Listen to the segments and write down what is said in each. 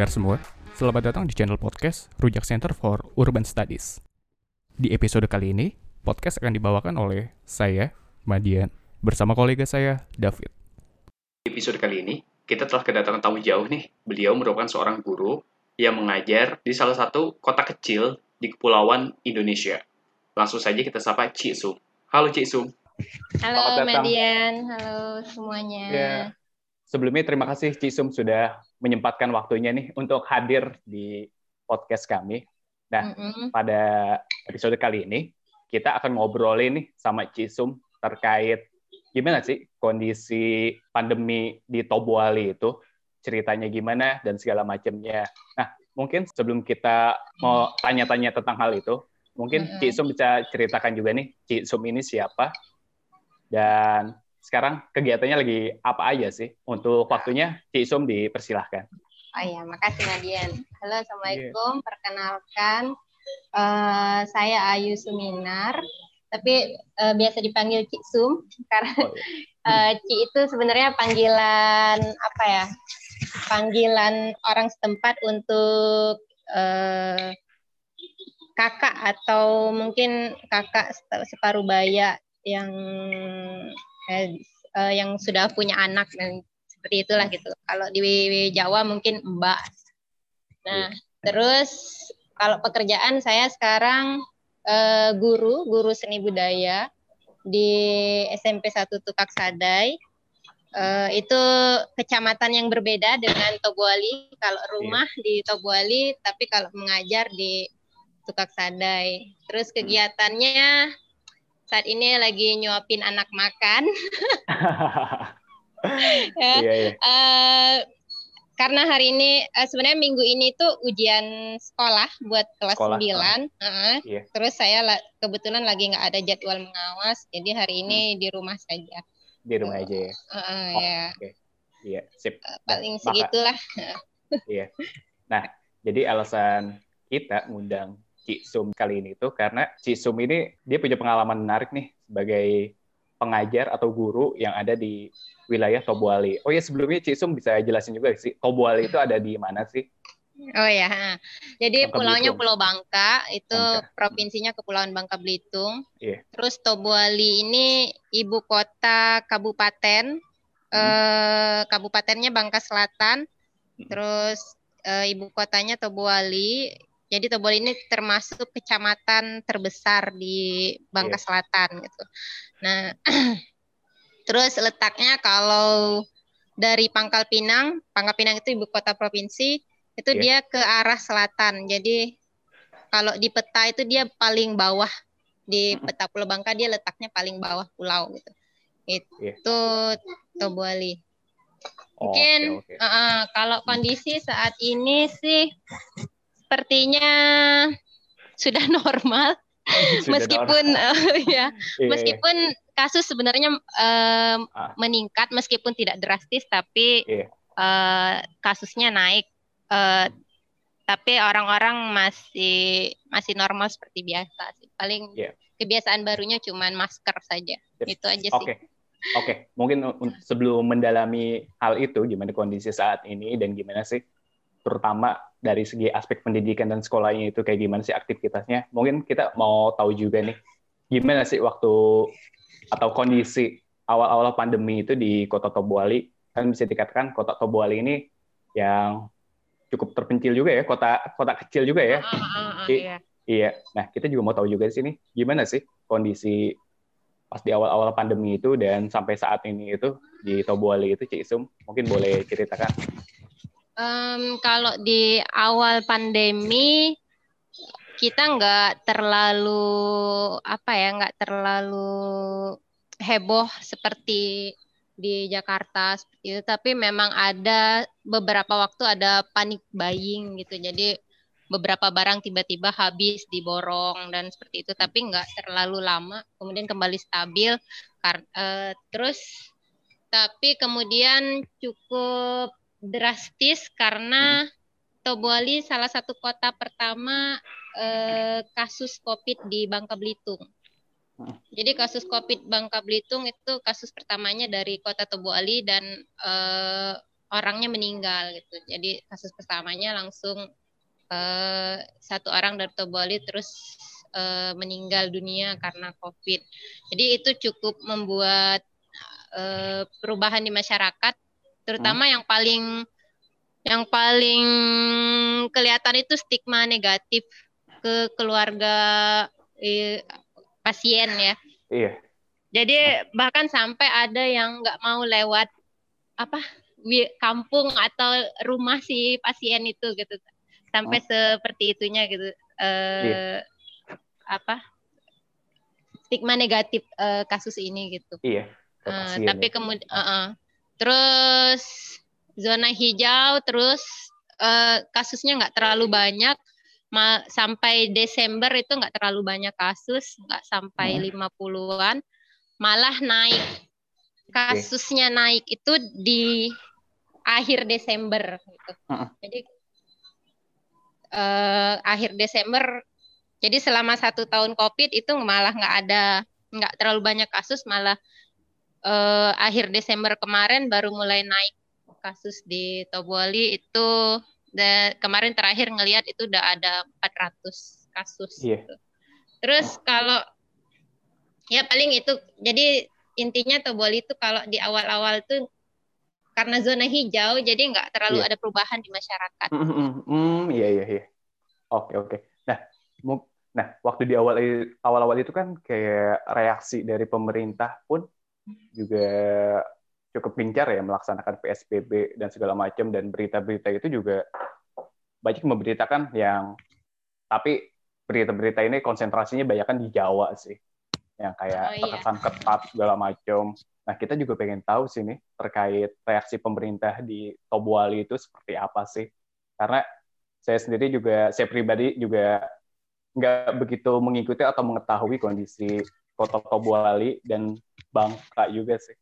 pendengar semua, selamat datang di channel podcast Rujak Center for Urban Studies. Di episode kali ini, podcast akan dibawakan oleh saya, Madian, bersama kolega saya, David. Di episode kali ini, kita telah kedatangan tamu jauh nih. Beliau merupakan seorang guru yang mengajar di salah satu kota kecil di Kepulauan Indonesia. Langsung saja kita sapa Cik Sum. Halo Cik Sum. Halo. Median, halo semuanya. Ya. Sebelumnya terima kasih Cisum sudah menyempatkan waktunya nih untuk hadir di podcast kami. Nah, Mm-mm. pada episode kali ini kita akan ngobrolin nih sama Cisum terkait gimana sih kondisi pandemi di Tobuali itu, ceritanya gimana dan segala macamnya. Nah, mungkin sebelum kita mau tanya-tanya tentang hal itu, mungkin Mm-mm. Cisum bisa ceritakan juga nih Cisum ini siapa dan sekarang kegiatannya lagi apa aja sih? Untuk waktunya Cisum dipersilahkan. Oh ya, makasih Median. Halo, Iya. Assalamualaikum. Perkenalkan, eh, saya Ayu Suminar, tapi eh, biasa dipanggil Cik Sum karena Oh, eh, Cik itu sebenarnya panggilan apa ya? Panggilan orang setempat untuk eh, kakak atau mungkin kakak se- separuh baya yang eh, eh, yang sudah punya anak dan seperti itulah gitu. Kalau di Jawa mungkin mbak. Nah, terus kalau pekerjaan saya sekarang eh, guru, guru seni budaya di SMP 1 Tukak Sadai. Eh, itu kecamatan yang berbeda dengan Tobuali. Kalau rumah di Tobuali, tapi kalau mengajar di Tukak Sadai. Terus kegiatannya saat ini lagi nyuapin anak makan. Ya. Iya, iya. Eh, karena hari ini eh, sebenarnya minggu ini tuh ujian sekolah buat kelas Sekolah, 9. Heeh. Iya. Terus saya la- kebetulan lagi nggak ada jadwal mengawas, jadi hari ini di rumah saja. Di rumah aja ya. Heeh, Oh, ya, Oke. Iya, sip. paling Maka- segitulah. Iya. Nah, jadi alasan kita ngundang Cisum kali ini tuh karena Cisum ini dia punya pengalaman menarik nih sebagai pengajar atau guru yang ada di wilayah Tobuali. Oh ya sebelumnya Cisum bisa jelasin juga sih Tobuali itu ada di mana sih? Oh ya, jadi Bangka pulaunya Belitung. Pulau Bangka, itu Bangka. provinsinya Kepulauan Bangka Belitung. Iya. Terus Tobuali ini ibu kota kabupaten, eh, kabupatennya Bangka Selatan. Hmm. Terus eh, ibu kotanya Tobuali. Jadi Tobuali ini termasuk kecamatan terbesar di Bangka Iya. Selatan gitu. Nah, terus letaknya kalau dari Pangkal Pinang, Pangkal Pinang itu ibu kota provinsi, itu Iya. dia ke arah selatan. Jadi kalau di peta itu dia paling bawah di peta Pulau Bangka dia letaknya paling bawah pulau gitu. Itu Iya. Tobuali. Oh, Mungkin oke, oke. uh-uh, kalau kondisi saat ini sih sepertinya sudah normal Sudah meskipun normal. eh, ya Iya, iya. meskipun kasus sebenarnya em, Ah. meningkat meskipun tidak drastis tapi Iya. eh, kasusnya naik Eh, tapi orang-orang masih masih normal seperti biasa sih paling Iya. kebiasaan barunya cuman masker saja Yep. itu aja sih Oke, oke. Mungkin un- sebelum mendalami hal itu, gimana kondisi saat ini dan gimana sih, terutama dari segi aspek pendidikan dan sekolahnya itu kayak gimana sih aktivitasnya? Mungkin kita mau tahu juga nih, gimana sih waktu atau kondisi awal-awal pandemi itu di Kota Tobuali? Kan bisa dikatakan Kota Tobuali ini yang cukup terpencil juga ya, kota kota kecil juga ya. Ah, ah, ah, Oke. iya. Iya, nah kita juga mau tahu juga di sini gimana sih kondisi pas di awal-awal pandemi itu dan sampai saat ini itu di Tobuali itu Cik Sum mungkin boleh ceritakan. Em, kalau di awal pandemi kita nggak terlalu apa ya nggak terlalu heboh seperti di Jakarta seperti itu. Tapi memang ada beberapa waktu ada panik buying gitu. Jadi beberapa barang tiba-tiba habis diborong dan seperti itu. Tapi nggak terlalu lama kemudian kembali stabil. Kar- eh, terus tapi kemudian cukup drastis karena Tobuali salah satu kota pertama eh, kasus COVID di Bangka Belitung. Jadi kasus COVID Bangka Belitung itu kasus pertamanya dari kota Tobuali dan eh, orangnya meninggal gitu. Jadi kasus pertamanya langsung uh, satu orang dari Toboli terus uh, meninggal dunia karena COVID. Jadi itu cukup membuat uh, perubahan di masyarakat, terutama hmm. yang paling yang paling kelihatan itu stigma negatif ke keluarga eh, pasien ya. Iya. Jadi bahkan sampai ada yang nggak mau lewat apa kampung atau rumah si pasien itu gitu sampai oh. seperti itunya gitu uh, iya. apa stigma negatif uh, kasus ini gitu iya uh, tapi kemudian uh, uh, terus zona hijau terus uh, kasusnya nggak terlalu banyak. Ma sampai Desember itu nggak terlalu banyak kasus nggak sampai lima puluhan. Malah naik. Kasusnya naik itu di akhir Desember gitu. Uh -uh. Jadi uh, akhir Desember jadi selama satu tahun COVID itu malah nggak ada nggak terlalu banyak kasus malah uh, akhir Desember kemarin baru mulai naik kasus di Tobuali itu dan kemarin terakhir ngelihat itu udah ada 400 kasus yeah. gitu. Terus kalau ya paling itu jadi intinya Tobuali itu kalau di awal-awal tuh karena zona hijau jadi nggak terlalu yeah. ada perubahan di masyarakat. Mm, mm, mm, iya iya iya. Oke oke. Nah, nah waktu di awal awal-awal itu kan kayak reaksi dari pemerintah pun juga cukup gencar ya melaksanakan PSBB dan segala macam dan berita-berita itu juga banyak memberitakan yang tapi berita-berita ini konsentrasinya banyak kan di Jawa sih yang kayak oh, iya. terkesan ketat segala macam Nah, kita juga pengen tahu sih nih terkait reaksi pemerintah di Tobuali itu seperti apa sih? Karena saya sendiri juga, saya pribadi juga nggak begitu mengikuti atau mengetahui kondisi kota Tobuali dan Bangka juga sih.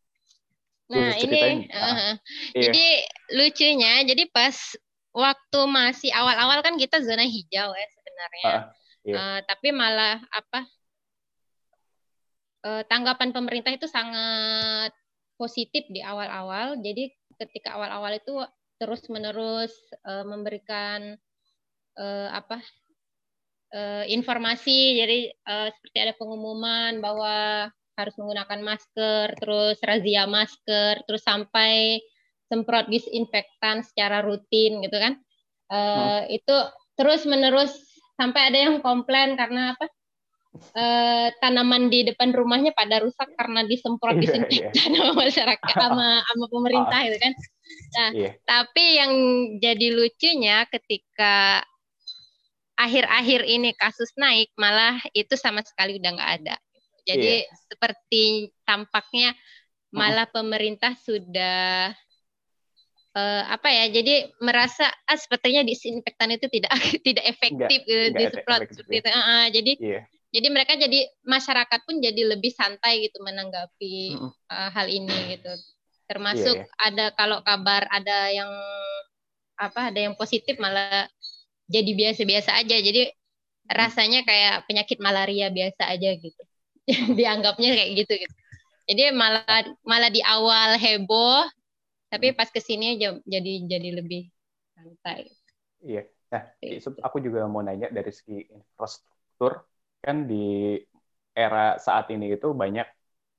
Nah, ini uh, jadi lucunya, jadi pas waktu masih awal-awal kan kita zona hijau ya sebenarnya. Uh, iya. uh, tapi malah apa uh, tanggapan pemerintah itu sangat positif di awal-awal. Jadi ketika awal-awal itu terus-menerus uh, memberikan uh, apa uh, informasi. Jadi uh, seperti ada pengumuman bahwa harus menggunakan masker, terus razia masker, terus sampai semprot disinfektan secara rutin gitu kan. Uh, hmm. Itu terus-menerus sampai ada yang komplain karena apa? uh, tanaman di depan rumahnya pada rusak karena disemprot iya, disinfektan yeah, yeah. sama masyarakat sama sama pemerintah gitu kan. Nah, yeah. tapi yang jadi lucunya ketika akhir-akhir ini kasus naik malah itu sama sekali udah nggak ada. Jadi yeah. seperti tampaknya malah pemerintah sudah uh, apa ya jadi merasa ah sepertinya disinfektan itu tidak tidak efektif gitu disemprot seperti itu uh, jadi yeah jadi mereka jadi masyarakat pun jadi lebih santai gitu menanggapi mm -hmm. uh, hal ini gitu termasuk yeah, yeah. ada kalau kabar ada yang apa ada yang positif malah jadi biasa-biasa aja. Jadi rasanya kayak penyakit malaria biasa aja gitu. Dianggapnya kayak gitu gitu. Jadi malah malah di awal heboh tapi pas ke sini aja jadi jadi lebih santai. Iya. Nah aku juga mau nanya dari segi infrastruktur kan di era saat ini itu banyak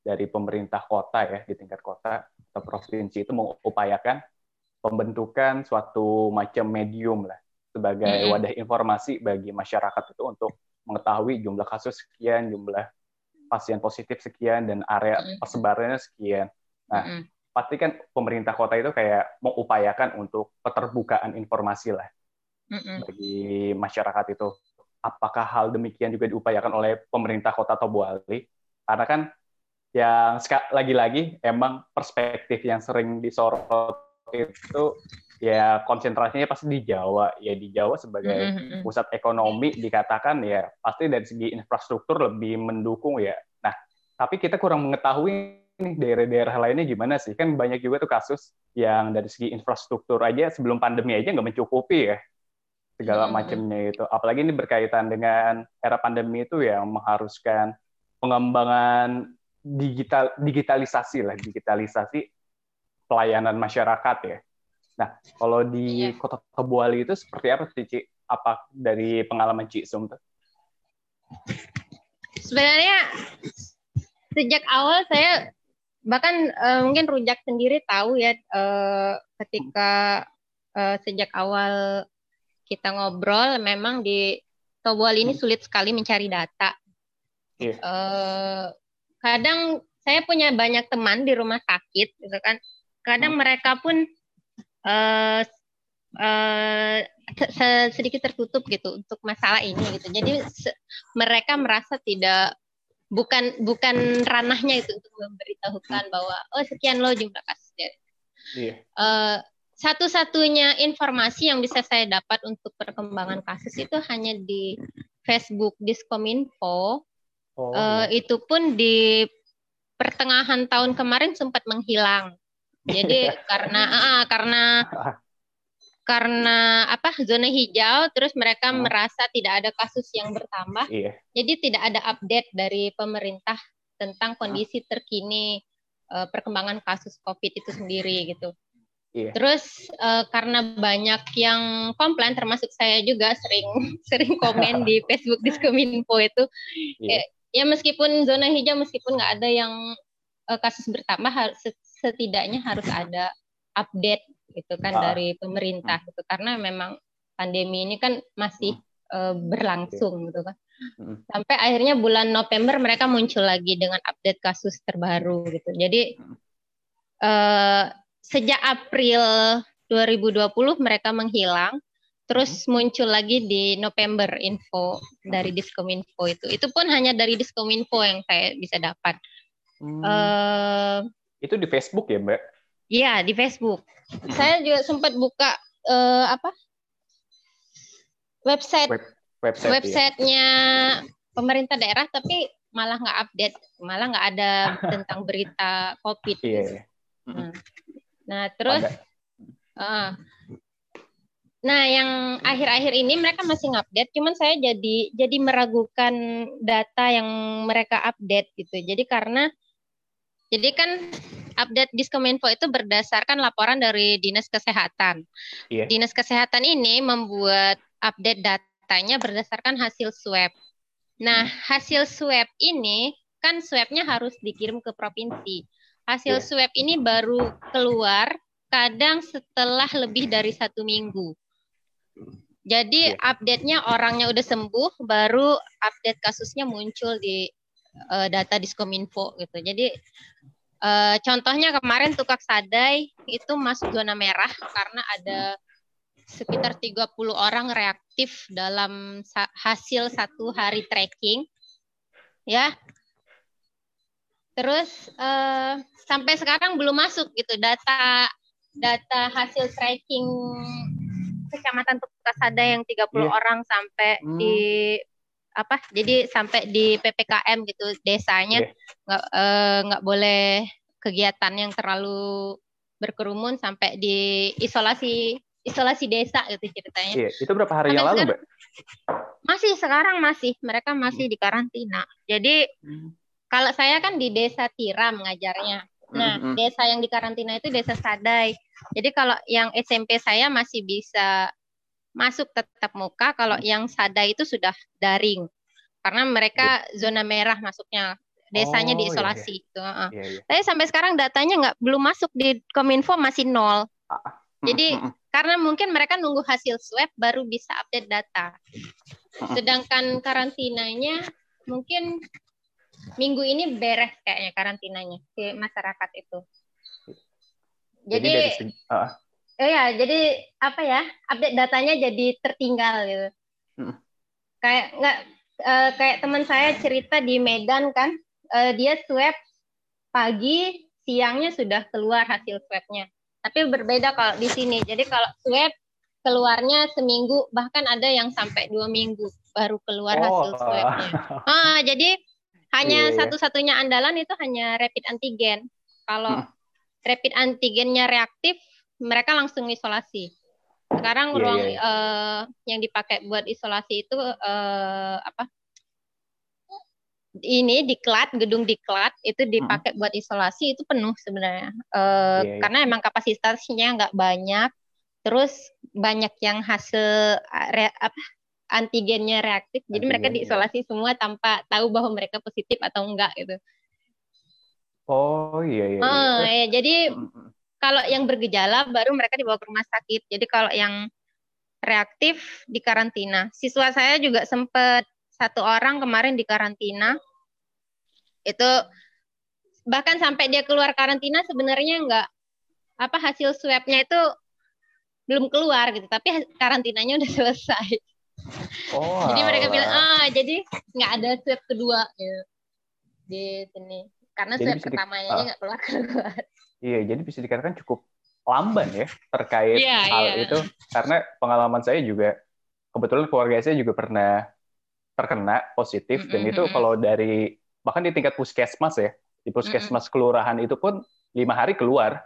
dari pemerintah kota ya di tingkat kota atau provinsi itu mengupayakan pembentukan suatu macam medium lah sebagai mm-hmm. wadah informasi bagi masyarakat itu untuk mengetahui jumlah kasus sekian, jumlah pasien positif sekian dan area persebarannya sekian. Nah, mm-hmm. pasti kan pemerintah kota itu kayak mengupayakan untuk keterbukaan informasi lah mm-hmm. bagi masyarakat itu apakah hal demikian juga diupayakan oleh pemerintah kota Tobuali? Karena kan yang lagi-lagi emang perspektif yang sering disorot itu ya konsentrasinya pasti di Jawa ya di Jawa sebagai mm-hmm. pusat ekonomi dikatakan ya pasti dari segi infrastruktur lebih mendukung ya nah tapi kita kurang mengetahui nih daerah-daerah lainnya gimana sih kan banyak juga tuh kasus yang dari segi infrastruktur aja sebelum pandemi aja nggak mencukupi ya segala hmm. macamnya itu. Apalagi ini berkaitan dengan era pandemi itu yang mengharuskan pengembangan digital digitalisasi lah, digitalisasi pelayanan masyarakat ya. Nah, kalau di Iya. Kota Tobuali itu seperti apa sih, Ci? Apa dari pengalaman Ci Sum tuh? Sebenarnya sejak awal saya bahkan eh, mungkin rujak sendiri tahu ya eh, ketika eh, sejak awal kita ngobrol memang di Tobual ini sulit sekali mencari data. Iya. Eh, kadang saya punya banyak teman di rumah sakit gitu kan. Kadang mereka pun eh, eh, se- se- sedikit tertutup gitu untuk masalah ini gitu. Jadi mereka merasa tidak bukan bukan ranahnya itu untuk memberitahukan bahwa oh sekian loh jumlah kasusnya. Iya. Eh, satu-satunya informasi yang bisa saya dapat untuk perkembangan kasus itu hanya di Facebook Diskominfo. Oh, Eh, iya. itu pun di pertengahan tahun kemarin sempat menghilang. Jadi karena ah, karena karena apa zona hijau, terus mereka Hmm. merasa tidak ada kasus yang bertambah. Iya. Jadi tidak ada update dari pemerintah tentang kondisi terkini eh, perkembangan kasus COVID itu sendiri gitu. Iya. Terus eh, karena banyak yang komplain, termasuk saya juga sering sering komen di Facebook Diskominfo itu, Iya. eh, ya meskipun zona hijau, meskipun nggak ada yang eh, kasus bertambah, setidaknya harus ada update gitu kan Ah. dari pemerintah gitu, karena memang pandemi ini kan masih eh, berlangsung gitu kan Mm. sampai akhirnya bulan November mereka muncul lagi dengan update kasus terbaru gitu. Jadi eh, sejak April 2020 mereka menghilang, terus muncul lagi di November info dari Diskominfo itu. Itu pun hanya dari Diskominfo yang saya bisa dapat. Hmm, Eh, itu di Facebook ya, Mbak? Iya di Facebook. Saya juga sempat buka eh, apa website Web- Website. ya? websitenya pemerintah daerah tapi malah nggak update malah nggak ada tentang berita covid Iya. gitu. iya. Hmm. nah terus eh, nah yang akhir-akhir ini mereka masih ngupdate cuman saya jadi jadi meragukan data yang mereka update gitu jadi karena jadi kan update Diskominfo itu berdasarkan laporan dari Dinas Kesehatan. Iya. Dinas Kesehatan ini membuat update datanya berdasarkan hasil swab. Nah, hasil swab ini kan swabnya harus dikirim ke provinsi. Hasil Iya. swab ini baru keluar kadang setelah lebih dari satu minggu. Jadi Iya. update-nya orangnya udah sembuh, baru update kasusnya muncul di eh, data Diskominfo gitu. Jadi eh, contohnya kemarin Tukak Sadai itu masuk zona merah karena ada sekitar 30 orang reaktif dalam sa- hasil satu hari tracking. Ya. Terus eh, sampai sekarang belum masuk gitu data data hasil tracking Kecamatan Tukasada yang 30 Iya. orang sampai Hmm. di apa? Jadi sampai di PPKM gitu desanya Iya. nggak eh, nggak boleh kegiatan yang terlalu berkerumun sampai di isolasi isolasi desa gitu ceritanya. Iya. Itu berapa hari yang lalu, Mbak? Masih sekarang masih mereka masih di karantina. Jadi kalau saya kan di desa Tiram ngajarnya. Nah, Mm-mm. desa yang di karantina itu desa Sadai. Jadi kalau yang SMP saya masih bisa masuk tetap muka, kalau yang Sadai itu sudah daring. Karena mereka zona merah masuknya. Desanya Oh, iya, diisolasi gitu. heeh. Iya, iya. Tapi sampai sekarang datanya nggak belum masuk di Kominfo masih nol. Jadi Mm-mm. karena mungkin mereka nunggu hasil swab baru bisa update data. Sedangkan karantinanya mungkin minggu ini beres kayaknya karantinanya si masyarakat itu. jadi Jadi, dari segi, eh ya, jadi apa ya? Update datanya jadi tertinggal gitu. Mm. Kayak nggak eh, kayak teman saya cerita di Medan kan, eh, dia swab pagi, siangnya sudah keluar hasil swabnya. Tapi berbeda kalau di sini. Jadi kalau swab keluarnya seminggu, bahkan ada yang sampai dua minggu baru keluar hasil Oh. swabnya. Ah, jadi hanya Iya, iya. satu-satunya andalan itu hanya rapid antigen. Kalau rapid antigennya reaktif, mereka langsung isolasi. Sekarang Iya, ruang iya, iya. eh, yang dipakai buat isolasi itu eh, apa? Ini diklat, gedung diklat itu dipakai buat isolasi itu penuh sebenarnya. Eh, Iya, iya. Karena emang kapasitasnya nggak banyak. terus banyak yang hasil re, apa antigennya reaktif jadi Antigen, mereka ya. diisolasi semua tanpa tahu bahwa mereka positif atau enggak gitu Oh iya iya. iya. oh Terus, ya jadi. Kalau yang bergejala baru mereka dibawa ke rumah sakit. Jadi kalau yang reaktif di karantina. Siswa saya juga sempat satu orang kemarin di karantina. Itu bahkan sampai dia keluar karantina sebenarnya enggak apa hasil swabnya itu belum keluar gitu. Tapi karantinanya udah selesai. Oh, jadi mereka bilang ah jadi nggak ada swab kedua. Gitu. Di sini karena Jadi swab pertamanya ah. nggak keluar keluar Iya, jadi bisa dikatakan cukup lamban ya terkait Iya, hal iya. itu karena pengalaman saya juga kebetulan keluarga saya juga pernah terkena positif dan Mm-mm, itu mm-mm. kalau dari bahkan di tingkat puskesmas ya di puskesmas kelurahan itu pun lima hari keluar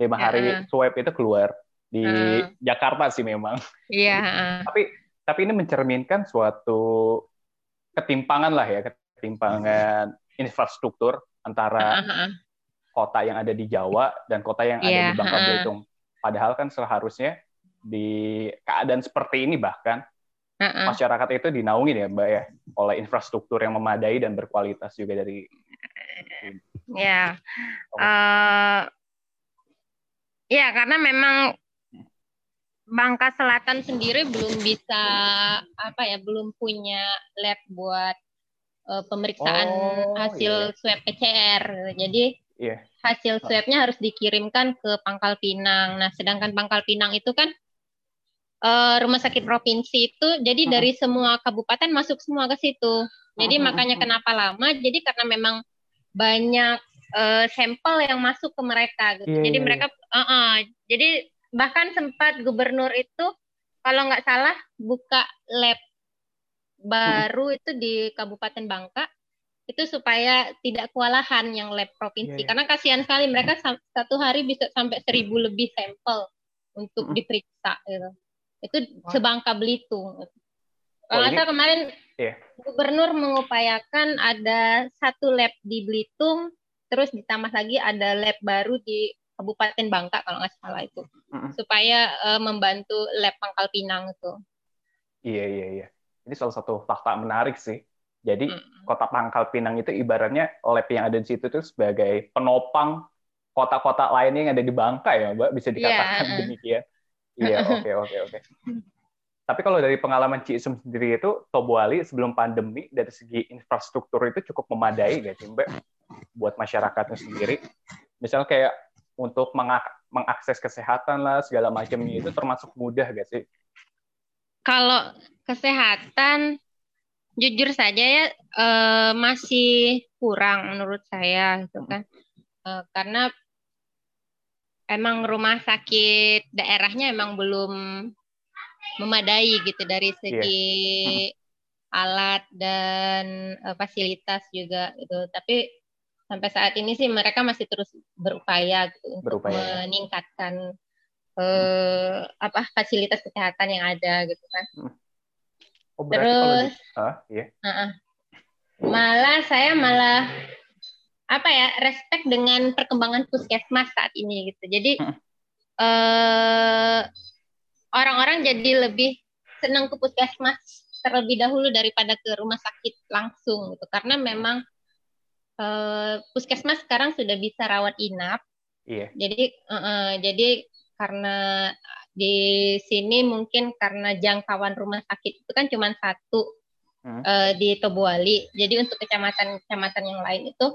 lima hari Heeh. swab itu keluar di Heeh. Jakarta sih memang iya ah. tapi tapi ini mencerminkan suatu ketimpangan lah ya ketimpangan infrastruktur antara ah, ah. Kota yang ada di Jawa dan kota yang ada Iya, di Bangka heeh. Belitung. Padahal kan seharusnya di keadaan seperti ini bahkan Ah, ah. masyarakat itu dinaungi ya Mbak ya oleh infrastruktur yang memadai dan berkualitas juga dari Ya, Oh. eh ya karena memang Bangka Selatan sendiri belum bisa apa ya, belum punya lab buat eh, pemeriksaan Oh, hasil swab PCR. Jadi Iya. hasil swabnya harus dikirimkan ke Pangkal Pinang. Nah, sedangkan Pangkal Pinang itu kan eh, rumah sakit provinsi itu, jadi Hmm. dari semua kabupaten masuk semua ke situ. Jadi Hmm, makanya hmm, kenapa lama? Jadi karena memang banyak eh, sampel yang masuk ke mereka. Gitu. Iya, jadi iya, mereka, eh, eh, jadi bahkan sempat gubernur itu kalau nggak salah buka lab baru itu di Kabupaten Bangka itu supaya tidak kewalahan yang lab provinsi Iya, iya. karena kasihan sekali mereka satu hari bisa sampai seribu lebih sampel untuk diperiksa gitu. itu sebangka Belitung Oh, kalau ini- salah kemarin Iya. gubernur mengupayakan ada satu lab di Belitung terus ditambah lagi ada lab baru di Kabupaten Bangka kalau nggak salah itu supaya eh, membantu lab Pangkal Pinang itu Iya iya iya. Ini salah satu fakta menarik sih. Jadi kota Pangkal Pinang itu ibaratnya lab yang ada di situ tuh sebagai penopang kota-kota lainnya yang ada di Bangka ya, Mbak, bisa dikatakan Iya, demikian. Iya, oke oke oke. Tapi kalau dari pengalaman Cisem sendiri itu Tobuali sebelum pandemi dari segi infrastruktur itu cukup memadai gak sih, Mbak? Buat masyarakatnya sendiri. Misalnya kayak untuk mengak- mengakses kesehatan lah segala macamnya itu termasuk mudah gak sih? Kalau kesehatan, jujur saja ya eh, masih kurang menurut saya gitu kan, Eh, karena emang rumah sakit daerahnya emang belum memadai gitu dari segi alat dan eh, fasilitas juga gitu. Tapi sampai saat ini sih mereka masih terus berupaya gitu untuk Berupaya. meningkatkan eh, apa fasilitas kesehatan yang ada gitu kan. Oh, berarti kalau Terus ah, iya. Heeh. Malah saya malah apa ya respect dengan perkembangan puskesmas saat ini gitu. Jadi Mm. eh, orang-orang jadi lebih senang ke puskesmas terlebih dahulu daripada ke rumah sakit langsung gitu. Karena memang eh, puskesmas sekarang sudah bisa rawat inap. Iya. Jadi eh, eh, jadi karena di sini mungkin karena jangkauan rumah sakit itu kan cuma satu Hmm. eh, di Tobuali. Jadi untuk kecamatan-kecamatan yang lain itu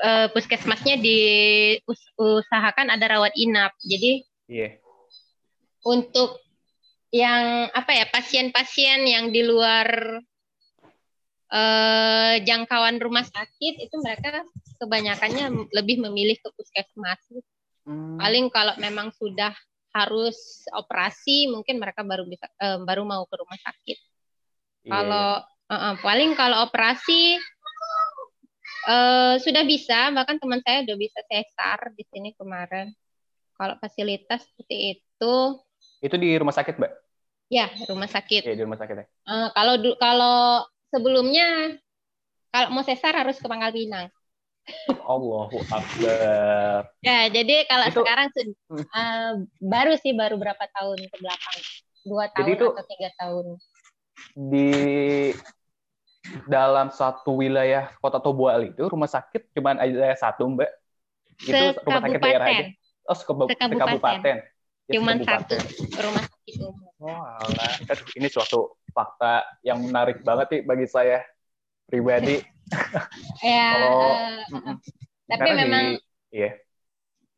eh, puskesmasnya diusahakan ada rawat inap. Jadi Iya. untuk yang apa ya pasien-pasien yang di luar eh, jangkauan rumah sakit itu mereka kebanyakannya lebih memilih ke puskesmas. Hmm. Paling kalau memang sudah harus operasi mungkin mereka baru bisa eh, baru mau ke rumah sakit. Iya, Kalau eh, eh, paling kalau operasi eh, sudah bisa, bahkan teman saya udah bisa sesar di sini kemarin. Kalau fasilitas seperti itu, Itu di rumah sakit, Mbak? ya rumah sakit. Iya, di rumah sakit ya. Eh, kalau kalau sebelumnya kalau mau sesar harus ke Pangkal Pinang. Allahu Akbar. Ya, jadi kalau Itu- sekarang eh, baru sih baru berapa tahun ke belakang, dua Jadi tahun itu- atau tiga tahun. Di dalam satu wilayah kota Tobuali itu rumah sakit cuma ada satu mbak. Itu rumah sakit daerah aja. Sekabupaten, Oh, Sekabupaten. sekabupaten. Ya, cuman satu sekabupaten. rumah sakit umum. Oh, alah. Aduh, ini suatu fakta yang menarik banget nih bagi saya pribadi. Ya, Kalau Mm-mm. tapi di- memang iya.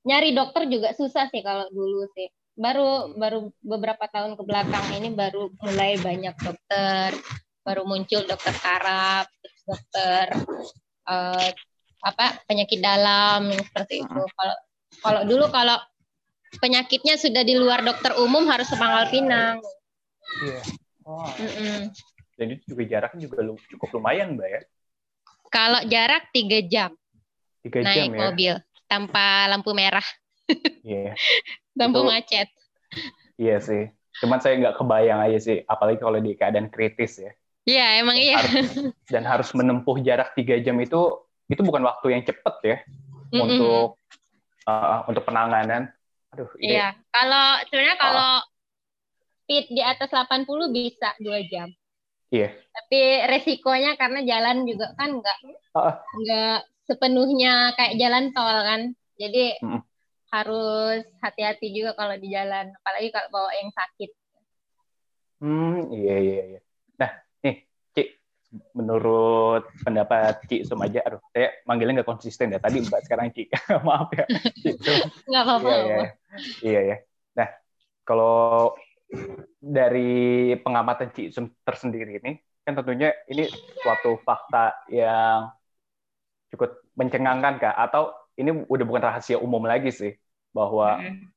nyari dokter juga susah sih kalau dulu sih. Baru baru beberapa tahun ke belakang ini baru mulai banyak dokter, baru muncul dokter terus dokter eh, apa penyakit dalam yang seperti itu. Kalau kalau dulu kalau penyakitnya sudah di luar dokter umum harus ke Pangkal Pinang. Iya. Oh, Mm-mm. jadi juga jaraknya juga cukup lumayan, Mbak ya. Kalau jarak tiga jam Tiga jam naik ya. mobil tanpa lampu merah, Iya. lampu Itu- macet. Iya sih. Cuman saya nggak kebayang aja sih, apalagi kalau di keadaan kritis ya. Iya emang iya. Harus- dan harus menempuh jarak tiga jam itu itu bukan waktu yang cepat ya Mm-mm. untuk uh, untuk penanganan. Aduh, ini Iya, kalau sebenarnya kalau speed di atas 80 bisa dua jam. Iya. Tapi resikonya karena jalan juga kan nggak nggak sepenuhnya kayak jalan tol kan. Jadi Mm-mm. harus hati-hati juga kalau di jalan, apalagi kalau bawa yang sakit. Hmm, iya iya iya. Nah, nih, Cik, menurut pendapat Cik Sum aja, aduh, saya manggilnya nggak konsisten ya. Tadi Mbak, sekarang Cik. Maaf ya, Cik. Nggak apa-apa. Iya, iya. Iya, ya. Nah, kalau dari pengamatan Cik tersendiri ini, kan tentunya ini suatu fakta yang cukup mencengangkan, Kak. Atau ini udah bukan rahasia umum lagi sih, bahwa Mm-mm.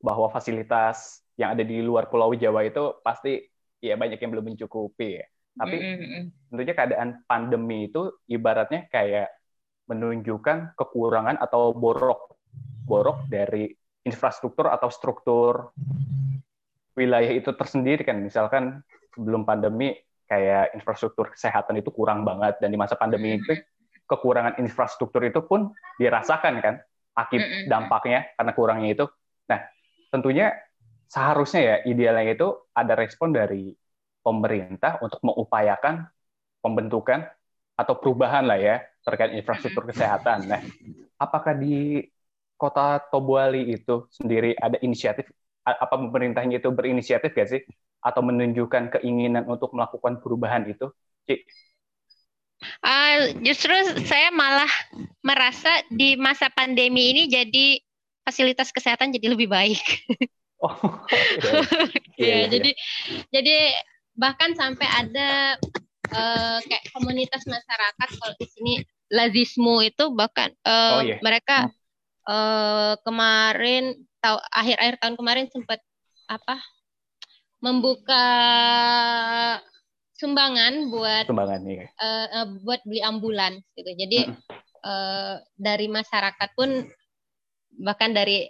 bahwa fasilitas yang ada di luar Pulau Jawa itu pasti ya banyak yang belum mencukupi ya. Tapi Mm-mm. tentunya keadaan pandemi itu ibaratnya kayak menunjukkan kekurangan atau borok borok dari infrastruktur atau struktur wilayah itu tersendiri kan misalkan sebelum pandemi kayak infrastruktur kesehatan itu kurang banget dan di masa pandemi itu kekurangan infrastruktur itu pun dirasakan kan akib Mm-mm. dampaknya karena kurangnya itu nah tentunya seharusnya ya idealnya itu ada respon dari pemerintah untuk mengupayakan pembentukan atau perubahan lah ya terkait infrastruktur kesehatan. Nah, apakah di kota Tobuali itu sendiri ada inisiatif? Apa pemerintahnya itu berinisiatif gak sih? Atau menunjukkan keinginan untuk melakukan perubahan itu? Cik, Ah, justru saya malah merasa di masa pandemi ini jadi fasilitas kesehatan jadi lebih baik. oh, iya, Iya, iya, iya. jadi jadi bahkan sampai ada eh, kayak komunitas masyarakat kalau di sini lazismu itu bahkan eh, Oh, iya. mereka eh, kemarin tahu akhir-akhir tahun kemarin sempat apa membuka sumbangan buat sumbangan nih. eh, eh, buat beli ambulans gitu. Jadi eh, dari masyarakat pun bahkan dari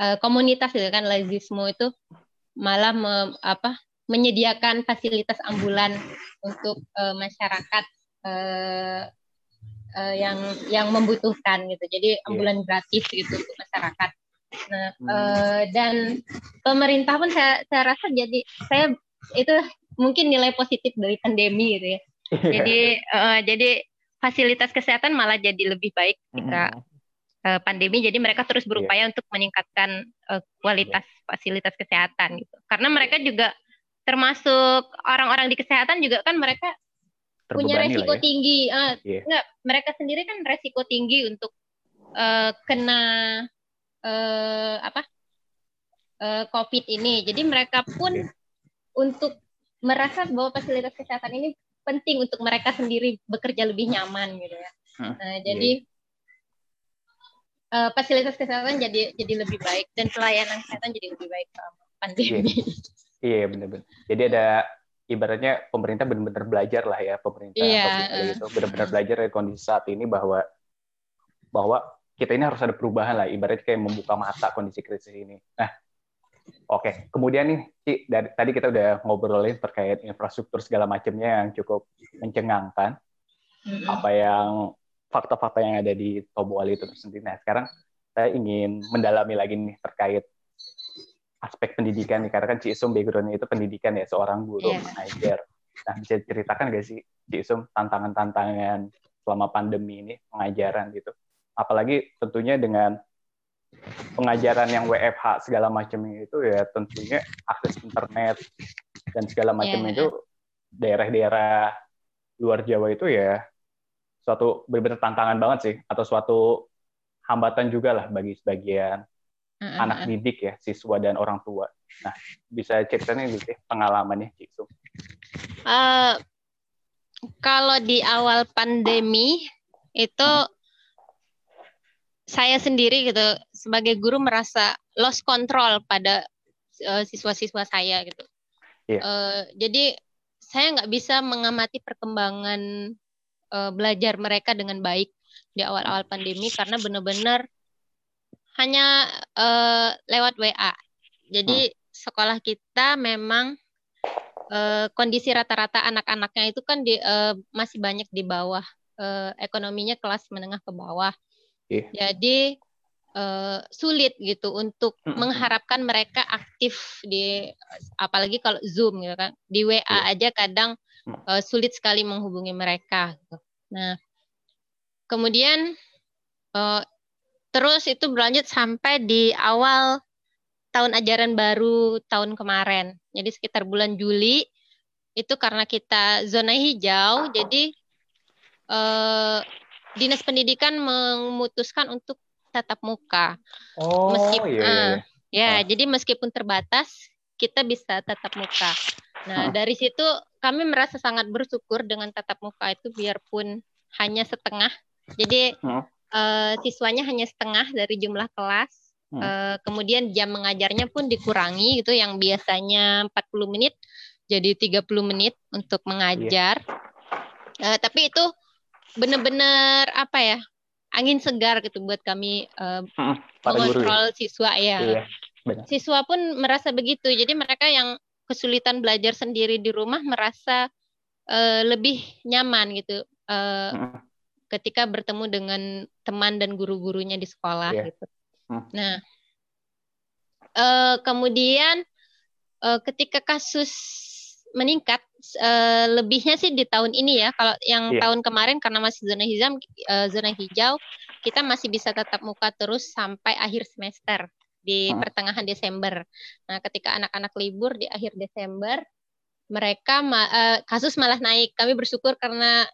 eh, komunitas gitu kan lazismo itu malah me- apa menyediakan fasilitas ambulan untuk eh, masyarakat eh, eh, yang yang membutuhkan gitu. Jadi ambulan gratis gitu untuk masyarakat. Nah, Hmm. eh, dan pemerintah pun saya saya rasa jadi saya itu mungkin nilai positif dari pandemi gitu ya. Jadi eh, jadi fasilitas kesehatan malah jadi lebih baik ketika eh, pandemi. Jadi mereka terus berupaya untuk meningkatkan eh, kualitas fasilitas kesehatan gitu. Karena mereka juga termasuk orang-orang di kesehatan juga kan mereka punya Terbebani resiko lah ya. tinggi. Eh, Iya. enggak mereka sendiri kan resiko tinggi untuk eh, kena eh, apa eh, COVID ini jadi mereka pun Iya. untuk merasa bahwa fasilitas kesehatan ini penting untuk mereka sendiri bekerja lebih nyaman gitu ya Nah, jadi eh, fasilitas kesehatan jadi jadi lebih baik dan pelayanan kesehatan jadi lebih baik selama pandemi Iya benar-benar. Jadi ada ibaratnya pemerintah benar-benar belajar lah ya pemerintah Iya, provinsi eh. itu benar-benar belajar dari kondisi saat ini bahwa bahwa kita ini harus ada perubahan lah ibaratnya kayak membuka mata kondisi krisis ini. Nah, oke. Kemudian nih, Ci, dari tadi kita udah ngobrolin terkait infrastruktur segala macamnya yang cukup mencengangkan apa yang fakta-fakta yang ada di Tobuali itu sendiri. Nah, sekarang saya ingin mendalami lagi nih terkait aspek pendidikan nih, karena kan Cisum background-nya itu pendidikan ya, seorang guru Iya. mengajar. Nah, bisa ceritakan nggak sih Cisum tantangan-tantangan selama pandemi ini pengajaran gitu? Apalagi tentunya dengan pengajaran yang WFH segala macamnya itu ya tentunya akses internet dan segala macamnya Iya. itu daerah-daerah luar Jawa itu ya suatu benar-benar tantangan banget sih atau suatu hambatan juga lah bagi sebagian Heeh, anak heeh. didik ya siswa dan orang tua. Nah bisa ceritain gitu ya, pengalamannya Ciksu. Eh, kalau di awal pandemi itu saya sendiri gitu sebagai guru merasa lost control pada eh, siswa-siswa saya gitu. Iya. Eh, jadi saya nggak bisa mengamati perkembangan eh, belajar mereka dengan baik di awal-awal pandemi karena benar-benar hanya eh, lewat WA. Jadi sekolah kita memang eh, kondisi rata-rata anak-anaknya itu kan di, eh, masih banyak di bawah eh, ekonominya kelas menengah ke bawah. Iya. Jadi eh, sulit gitu untuk Mm-mm. mengharapkan mereka aktif di apalagi kalau Zoom gitu kan. Di WA Iya. aja kadang Mm. eh, sulit sekali menghubungi mereka. gitu. Nah, kemudian eh, terus itu berlanjut sampai di awal tahun ajaran baru tahun kemarin. Jadi sekitar bulan Juli itu karena kita zona hijau, jadi eh, dinas pendidikan memutuskan untuk tatap muka. Oh Meskip- iya, iya, iya. Ya, Ah. jadi meskipun terbatas, kita bisa tatap muka. Nah, Ah. dari situ kami merasa sangat bersyukur dengan tatap muka itu biarpun hanya setengah. Jadi Ah. eh, siswanya hanya setengah dari jumlah kelas. Hmm. Eh, kemudian jam mengajarnya pun dikurangi gitu yang biasanya 40 menit jadi 30 menit untuk mengajar. Eh, tapi itu benar-benar apa ya? angin segar gitu buat kami eh, Para guru mengontrol siswa ya Iya, benar. siswa pun merasa begitu. Jadi mereka yang kesulitan belajar sendiri di rumah merasa eh, lebih nyaman gitu eh, Mm. ketika bertemu dengan teman dan guru-gurunya di sekolah Iya. gitu. Hmm. Nah, eh, kemudian eh, ketika kasus meningkat eh, lebihnya sih di tahun ini ya. Kalau yang Iya. tahun kemarin karena masih zona hijau, eh, zona hijau, kita masih bisa tatap muka terus sampai akhir semester di Hmm. pertengahan Desember. Nah, ketika anak-anak libur di akhir Desember, mereka ma- eh, kasus malah naik. Kami bersyukur karena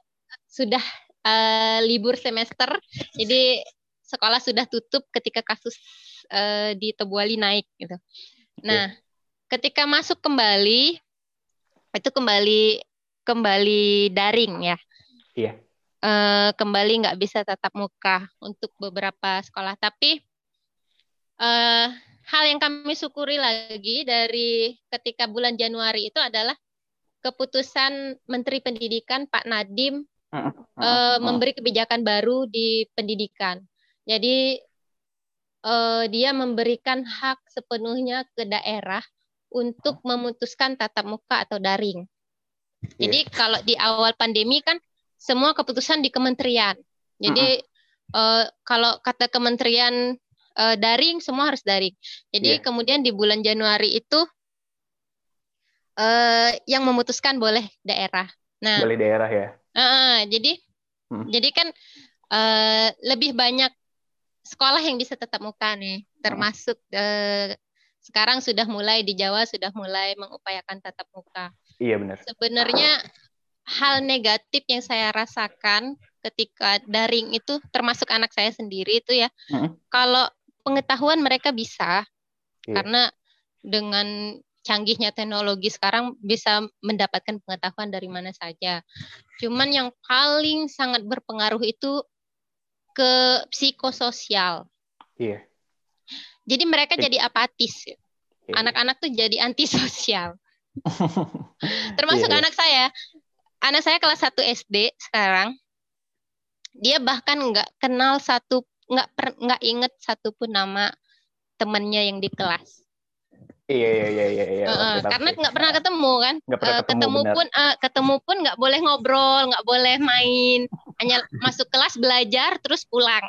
sudah eh, libur semester, jadi sekolah sudah tutup ketika kasus eh, di Tebuali naik gitu. Nah, ketika masuk kembali itu kembali kembali daring ya. Iya. Eh, kembali nggak bisa tatap muka untuk beberapa sekolah. Tapi eh, hal yang kami syukuri lagi dari ketika bulan Januari itu adalah keputusan Menteri Pendidikan Pak Mm, mm, eh, mm. memberi kebijakan baru di pendidikan. Jadi eh, dia memberikan hak sepenuhnya ke daerah untuk memutuskan tatap muka atau daring. Jadi kalau di awal pandemi kan semua keputusan di kementerian. Jadi eh, kalau kata kementerian eh, daring semua harus daring. Jadi Iya. kemudian di bulan Januari itu eh, yang memutuskan boleh daerah. Nah, Balai daerah ya. Heeh, jadi Hmm. jadi kan eh, lebih banyak sekolah yang bisa tetap muka nih, termasuk eh, sekarang sudah mulai di Jawa sudah mulai mengupayakan tatap muka. Iya benar. Sebenarnya hal negatif yang saya rasakan ketika daring itu termasuk anak saya sendiri itu ya, Mm. kalau pengetahuan mereka bisa Iya. karena dengan canggihnya teknologi sekarang bisa mendapatkan pengetahuan dari mana saja. Cuman yang paling sangat berpengaruh itu ke psikososial. Iya. Jadi mereka Oke. jadi apatis. Anak-anak tuh jadi antisosial. Termasuk Iya, iya. anak saya. Anak saya kelas 1 SD sekarang. Dia bahkan nggak kenal satu nggak nggak inget satupun nama temannya yang di kelas. Iya iya iya iya. iya. Oke, karena nggak pernah ketemu kan. nggak pernah Eh, ketemu, ketemu pun eh, ketemu pun nggak boleh ngobrol, nggak boleh main. hanya masuk kelas belajar terus pulang.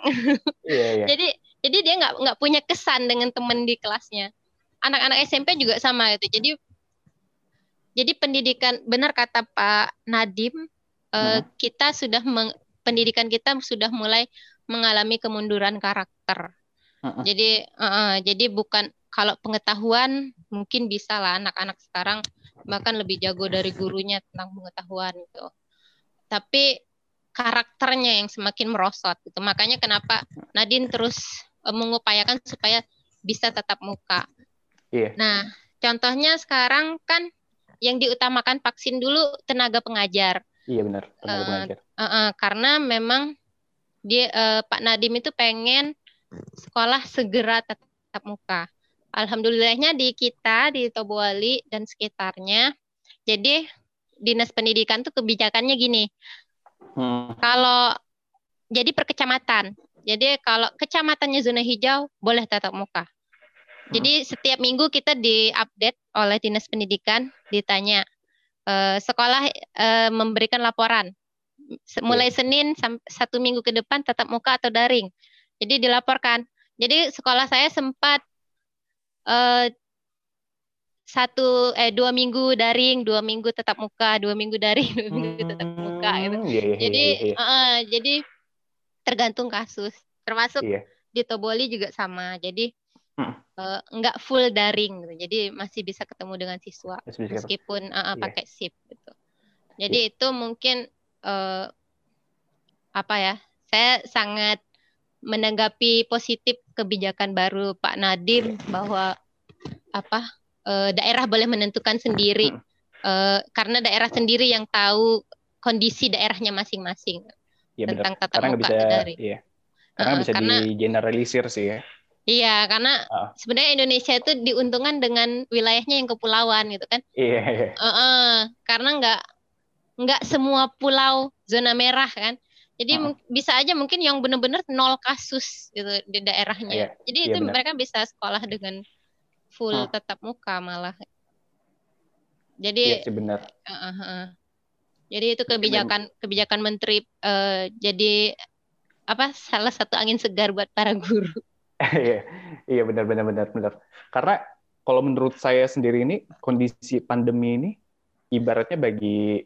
Iya, iya. jadi jadi dia nggak nggak punya kesan dengan teman di kelasnya. Anak-anak SMP juga sama itu. Jadi jadi pendidikan benar kata Pak Nadim eh, Hmm. kita sudah meng- pendidikan kita sudah mulai mengalami kemunduran karakter. Mm-mm. Jadi eh, eh, jadi bukan kalau pengetahuan mungkin bisa lah anak-anak sekarang bahkan lebih jago dari gurunya tentang pengetahuan gitu. Tapi karakternya yang semakin merosot gitu. Makanya kenapa Nadine terus eh, mengupayakan supaya bisa tatap muka. Iya. Nah, contohnya sekarang kan yang diutamakan vaksin dulu tenaga pengajar. Iya benar. Tenaga pengajar. Eh, eh, karena memang dia eh, Pak Nadim itu pengen sekolah segera tatap muka. Alhamdulillahnya di kita di Tobuali dan sekitarnya, jadi dinas pendidikan tuh kebijakannya gini. Hmm. Kalau jadi per kecamatan, jadi kalau kecamatannya zona hijau boleh tatap muka. Jadi setiap minggu kita diupdate oleh dinas pendidikan, ditanya eh, sekolah eh, memberikan laporan mulai Senin sampai satu minggu ke depan tatap muka atau daring. Jadi dilaporkan. Jadi sekolah saya sempat eh, satu eh dua minggu daring, dua minggu tatap muka, dua minggu daring, dua minggu tatap muka gitu. Hmm, Iya, iya, Jadi iya, iya. eh, jadi tergantung kasus. Termasuk Iya. di Toboli juga sama. Jadi Hmm. nggak full daring gitu. Jadi masih bisa ketemu dengan siswa Masih meskipun eh, Iya. pakai SIP gitu. Jadi itu mungkin eh, apa ya? Saya sangat menanggapi positif kebijakan baru Pak Nadim bahwa apa eh, daerah boleh menentukan sendiri Hmm. Karena daerah sendiri yang tahu kondisi daerahnya masing-masing Iya benar. tentang tatap Karena muka bisa, dari. iya. Karena Uh-uh, bisa karena- di generalisir sih ya. Iya, karena Ah. sebenarnya Indonesia itu diuntungkan dengan wilayahnya yang kepulauan gitu kan. Iya, iya. Heeh, karena nggak nggak semua pulau zona merah kan. Jadi mung- bisa aja mungkin yang benar-benar nol kasus gitu di daerahnya. Iya, Jadi iya itu benar. mereka bisa sekolah dengan full Ah. tatap muka malah. Iya Jadi sih benar. heeh, heeh. Jadi itu kebijakan kebijakan menteri eh, jadi apa salah satu angin segar buat para guru. Iya, iya benar benar benar benar. Karena kalau menurut saya sendiri ini kondisi pandemi ini ibaratnya bagi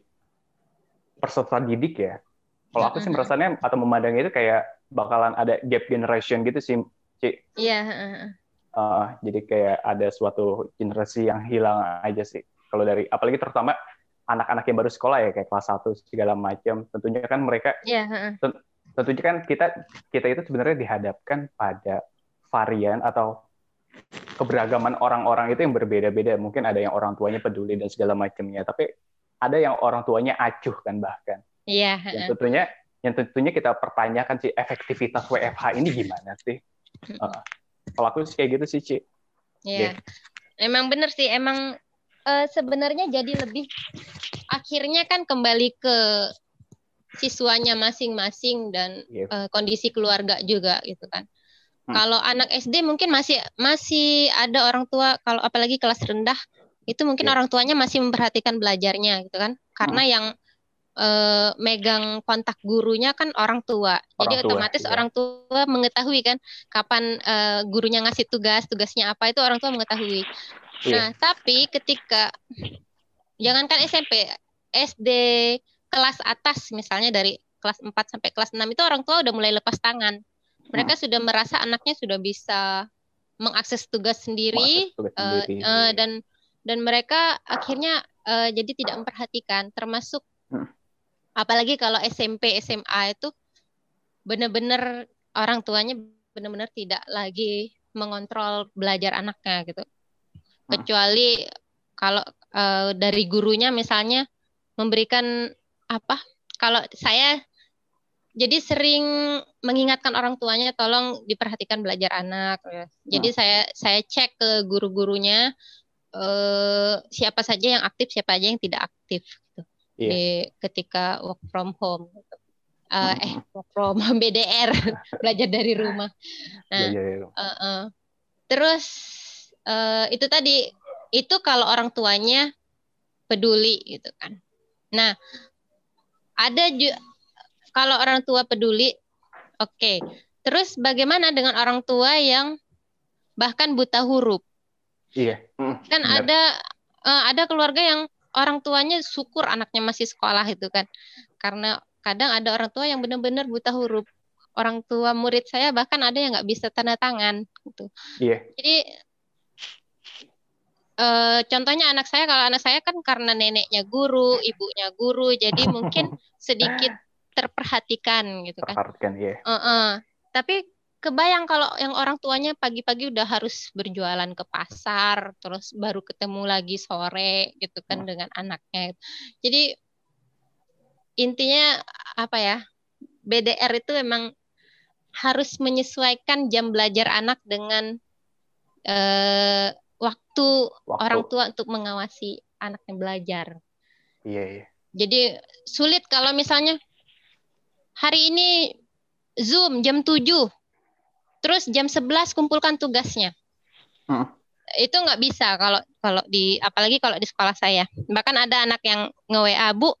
peserta didik ya. Kalau aku sih merasanya atau memandangnya itu kayak bakalan ada gap generation gitu sih. Ci. Iya, heeh, heeh. Uh, jadi kayak ada suatu generasi yang hilang aja sih. Kalau dari apalagi terutama anak-anak yang baru sekolah ya kayak kelas 1 segala macam. Tentunya kan mereka Iya, heeh. tentunya kan kita kita itu sebenarnya dihadapkan pada varian atau keberagaman orang-orang itu yang berbeda-beda. Mungkin ada yang orang tuanya peduli dan segala macamnya, tapi ada yang orang tuanya acuh kan bahkan. Iya, Yang tentunya yang tentunya kita pertanyakan sih efektivitas WFH ini gimana sih? Uh, kalau aku sih kayak gitu sih, Ci. Iya. Emang bener sih, emang eh, sebenarnya jadi lebih akhirnya kan kembali ke siswanya masing-masing dan eh, kondisi keluarga juga gitu kan. Hmm. Kalau anak SD mungkin masih masih ada orang tua kalau apalagi kelas rendah itu mungkin Iya. orang tuanya masih memperhatikan belajarnya gitu kan. Karena yang eh, megang kontak gurunya kan orang tua. Jadi Orang tua, otomatis iya. orang tua mengetahui kan kapan eh, gurunya ngasih tugas, tugasnya apa itu orang tua mengetahui. Iya. Nah, tapi ketika jangankan SMP, SD kelas atas misalnya dari kelas 4 sampai kelas 6 itu orang tua udah mulai lepas tangan. Mereka sudah merasa anaknya sudah bisa mengakses tugas sendiri Mengakses tugas eh, sendiri. eh, dan dan mereka akhirnya eh, jadi tidak memperhatikan termasuk Hmm. apalagi kalau SMP SMA itu benar-benar orang tuanya benar-benar tidak lagi mengontrol belajar anaknya gitu kecuali kalau eh, dari gurunya misalnya memberikan apa kalau saya jadi sering mengingatkan orang tuanya tolong diperhatikan belajar anak ya. jadi saya saya cek ke guru-gurunya eh, siapa saja yang aktif siapa aja yang tidak aktif gitu Iya. di ketika work from home gitu. Eh, eh work from BDR belajar dari rumah nah Iya, iya, iya. Uh, uh. Terus uh, itu tadi itu kalau orang tuanya peduli gitu kan. Nah ada ju- kalau orang tua peduli, oke. Terus bagaimana dengan orang tua yang bahkan buta huruf? Iya. Kan benar. ada eh, ada keluarga yang orang tuanya syukur anaknya masih sekolah itu kan. Karena kadang ada orang tua yang benar-benar buta huruf. Orang tua murid saya bahkan ada yang nggak bisa tanda tangan gitu. Iya. Jadi eh, contohnya anak saya kalau anak saya kan karena neneknya guru, ibunya guru, jadi mungkin sedikit terperhatikan gitu kan. Terpartikan, iya. Heeh. Tapi kebayang kalau yang orang tuanya pagi-pagi udah harus berjualan ke pasar, terus baru ketemu lagi sore gitu kan Hmm. dengan anaknya. Jadi intinya apa ya? BDR itu memang harus menyesuaikan jam belajar anak dengan eh, waktu Waktu. orang tua untuk mengawasi anaknya belajar. Iya, iya. Jadi sulit kalau misalnya hari ini Zoom jam 7. Terus jam 11 kumpulkan tugasnya. Hmm. Itu nggak bisa kalau kalau di apalagi kalau di sekolah saya. Bahkan ada anak yang nge-WA, "Bu,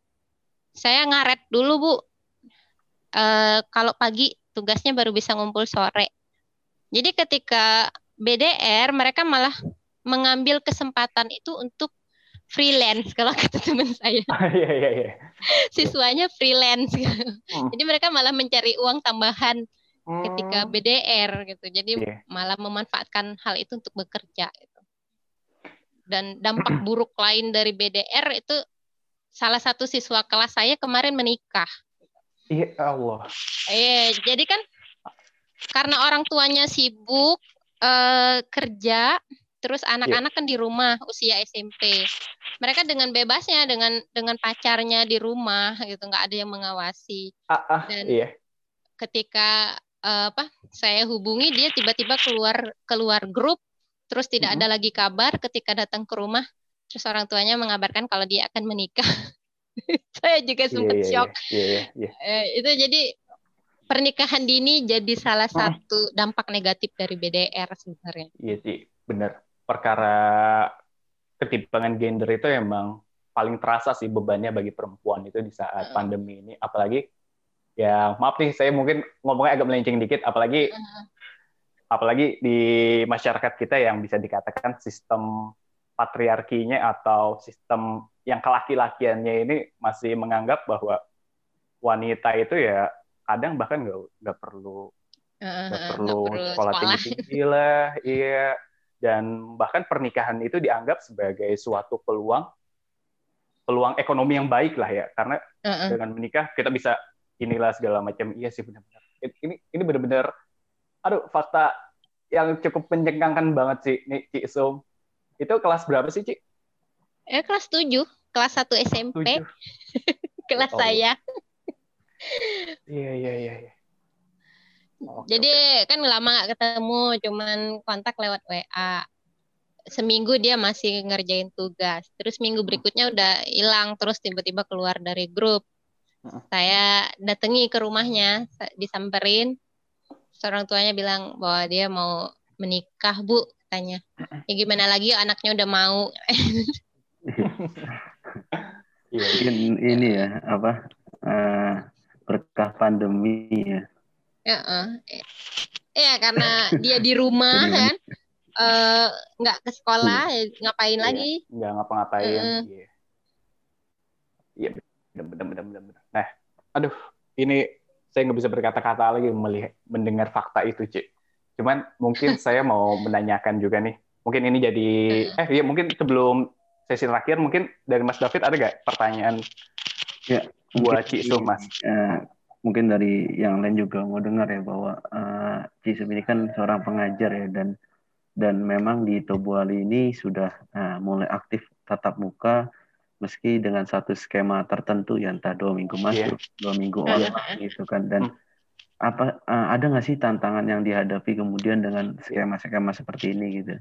saya ngaret dulu, Bu. Eh, kalau pagi tugasnya baru bisa ngumpul sore." Jadi ketika BDR mereka malah mengambil kesempatan itu untuk freelance kalau kata teman saya Iya, iya, iya. siswanya freelance Hmm. jadi mereka malah mencari uang tambahan ketika Hmm. BDR gitu jadi Iya. malah memanfaatkan hal itu untuk bekerja gitu. dan dampak buruk lain dari BDR itu salah satu siswa kelas saya kemarin menikah Iya, Allah. eh jadi kan karena orang tuanya sibuk eh, kerja terus anak-anak kan di rumah usia SMP mereka dengan bebasnya dengan dengan pacarnya di rumah gitu nggak ada yang mengawasi Ah, ah, Dan- iya. ketika eh, apa saya hubungi dia tiba-tiba keluar keluar grup terus tidak Mhm. ada lagi kabar ketika datang ke rumah terus orang tuanya mengabarkan kalau dia akan menikah saya juga Iya, sempat iya, shock Iya, iya, iya. Eh, itu jadi pernikahan dini jadi salah Mhm. satu dampak negatif dari BDR sebenarnya Iya sih, benar. Perkara ketimpangan gender itu emang paling terasa sih bebannya bagi perempuan itu di saat Mm. pandemi ini. Apalagi ya maaf nih saya mungkin ngomongnya agak melenceng dikit. Apalagi apalagi di masyarakat kita yang bisa dikatakan sistem patriarkinya atau sistem yang kelaki-lakiannya ini masih menganggap bahwa wanita itu ya kadang bahkan nggak nggak perlu nggak nggak perlu perlu sekolah tinggi tinggi lah iya dan bahkan pernikahan itu dianggap sebagai suatu peluang peluang ekonomi yang baik lah ya karena Eh, eh. dengan menikah kita bisa inilah segala macam iya sih benar-benar ini ini benar-benar aduh fakta yang cukup mencengangkan banget sih nih Ci Sum itu kelas berapa sih Ci? Eh, kelas 7 kelas 1 SMP Tujuh. kelas Oh, saya Iya iya iya. Oke, Jadi oke. kan lama nggak ketemu, cuman kontak lewat WA. Seminggu dia masih ngerjain tugas, terus minggu berikutnya udah hilang, terus tiba-tiba keluar dari grup. Heeh. Saya datangi ke rumahnya, sa- disamperin. Seorang tuanya bilang bahwa dia mau menikah, Bu, katanya. Ya gimana lagi anaknya udah mau. Iya. Mungkin ini ya apa eh, berkah pandemi ya. Ya, eh. Ya, karena dia di rumah kan, eh, nggak ke sekolah, ya ngapain Iya. lagi? nggak ngapa-ngapain. Iya. Iya, benar benar benar benar. benar. Nah, aduh, ini saya nggak bisa berkata-kata lagi melihat mendengar fakta itu, Cik. Cuman mungkin saya mau menanyakan juga nih. Mungkin ini jadi eh iya mungkin sebelum sesi terakhir mungkin dari Mas David ada nggak pertanyaan Ya, buat Cik Sum, Mas? Mungkin dari yang lain juga mau dengar ya bahwa eh, Cisum ini kan seorang pengajar ya dan dan memang di Tobuali ini sudah eh, mulai aktif tatap muka meski dengan satu skema tertentu yang entah dua minggu masuk, dua minggu Iya. online gitu kan dan Hmm. apa eh, ada nggak sih tantangan yang dihadapi kemudian dengan skema-skema seperti ini gitu?